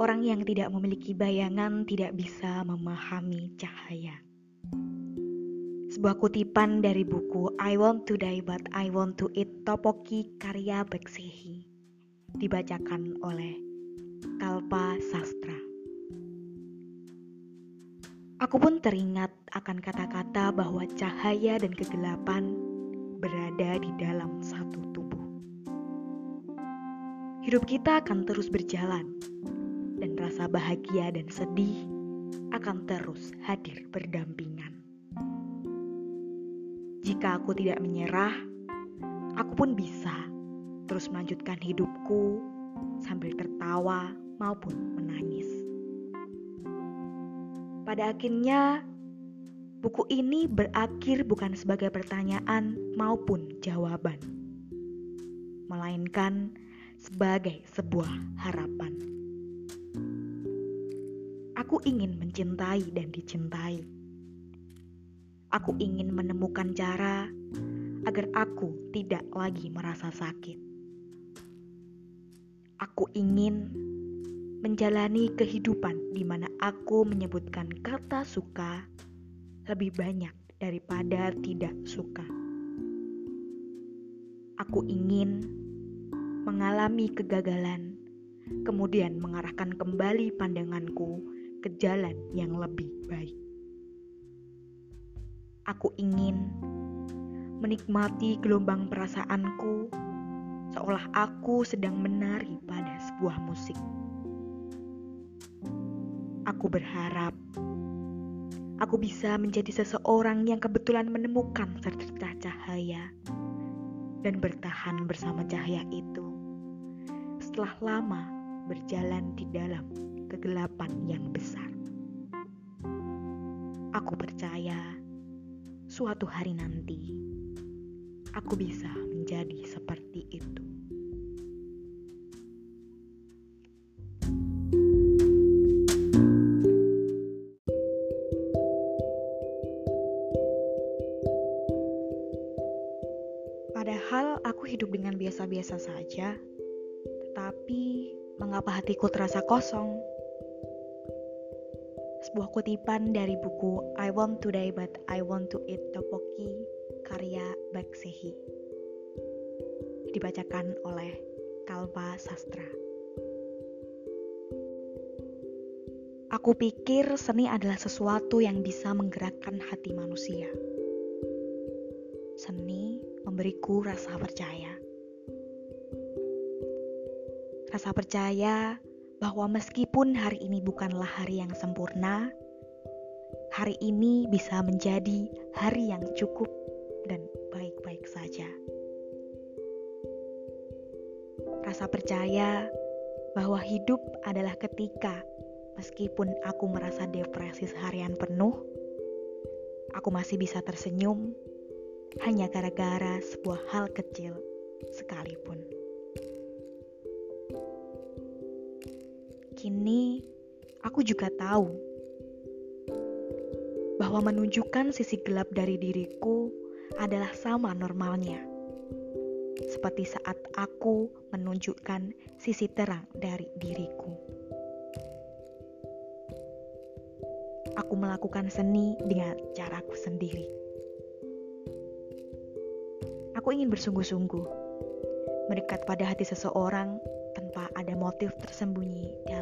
Orang yang tidak memiliki bayangan tidak bisa memahami cahaya. Sebuah kutipan dari buku I Want to Die But I Want to Eat Topoki karya Beksehi dibacakan oleh Kalpa Sastra. Aku pun teringat akan kata-kata bahwa cahaya dan kegelapan berada di dalam satu tubuh. Hidup kita akan terus berjalan, dan rasa bahagia dan sedih akan terus hadir berdampingan. Jika aku tidak menyerah, aku pun bisa terus melanjutkan hidupku sambil tertawa maupun menangis. Pada akhirnya, buku ini berakhir bukan sebagai pertanyaan maupun jawaban, melainkan sebagai sebuah harapan. Aku ingin mencintai dan dicintai. Aku ingin menemukan cara agar aku tidak lagi merasa sakit. Aku ingin menjalani kehidupan di mana aku menyebutkan kata suka lebih banyak daripada tidak suka. Aku ingin mengalami kegagalan, kemudian mengarahkan kembali pandanganku ke jalan yang lebih baik. Aku ingin menikmati gelombang perasaanku seolah aku sedang menari pada sebuah musik. Aku berharap aku bisa menjadi seseorang yang kebetulan menemukan secercah cahaya dan bertahan bersama cahaya itu setelah lama berjalan di dalam kegelapan yang besar. Aku percaya suatu hari nanti aku bisa menjadi seperti itu. Padahal aku hidup dengan biasa-biasa saja, tetapi mengapa hatiku terasa kosong? Sebuah kutipan dari buku I Want to Die But I Want to Eat Topoki karya Baksehi dibacakan oleh Kalpa Sastra. Aku pikir seni adalah sesuatu yang bisa menggerakkan hati manusia. Seni memberiku rasa percaya. Rasa percaya bahwa meskipun hari ini bukanlah hari yang sempurna, hari ini bisa menjadi hari yang cukup dan baik-baik saja. Rasa percaya bahwa hidup adalah ketika meskipun aku merasa depresi seharian penuh, aku masih bisa tersenyum hanya gara-gara sebuah hal kecil sekalipun. Kini aku juga tahu bahwa menunjukkan sisi gelap dari diriku adalah sama normalnya. Seperti saat aku menunjukkan sisi terang dari diriku. Aku melakukan seni dengan caraku sendiri Aku ingin bersungguh-sungguh mendekat pada hati seseorang tanpa ada motif tersembunyi dalam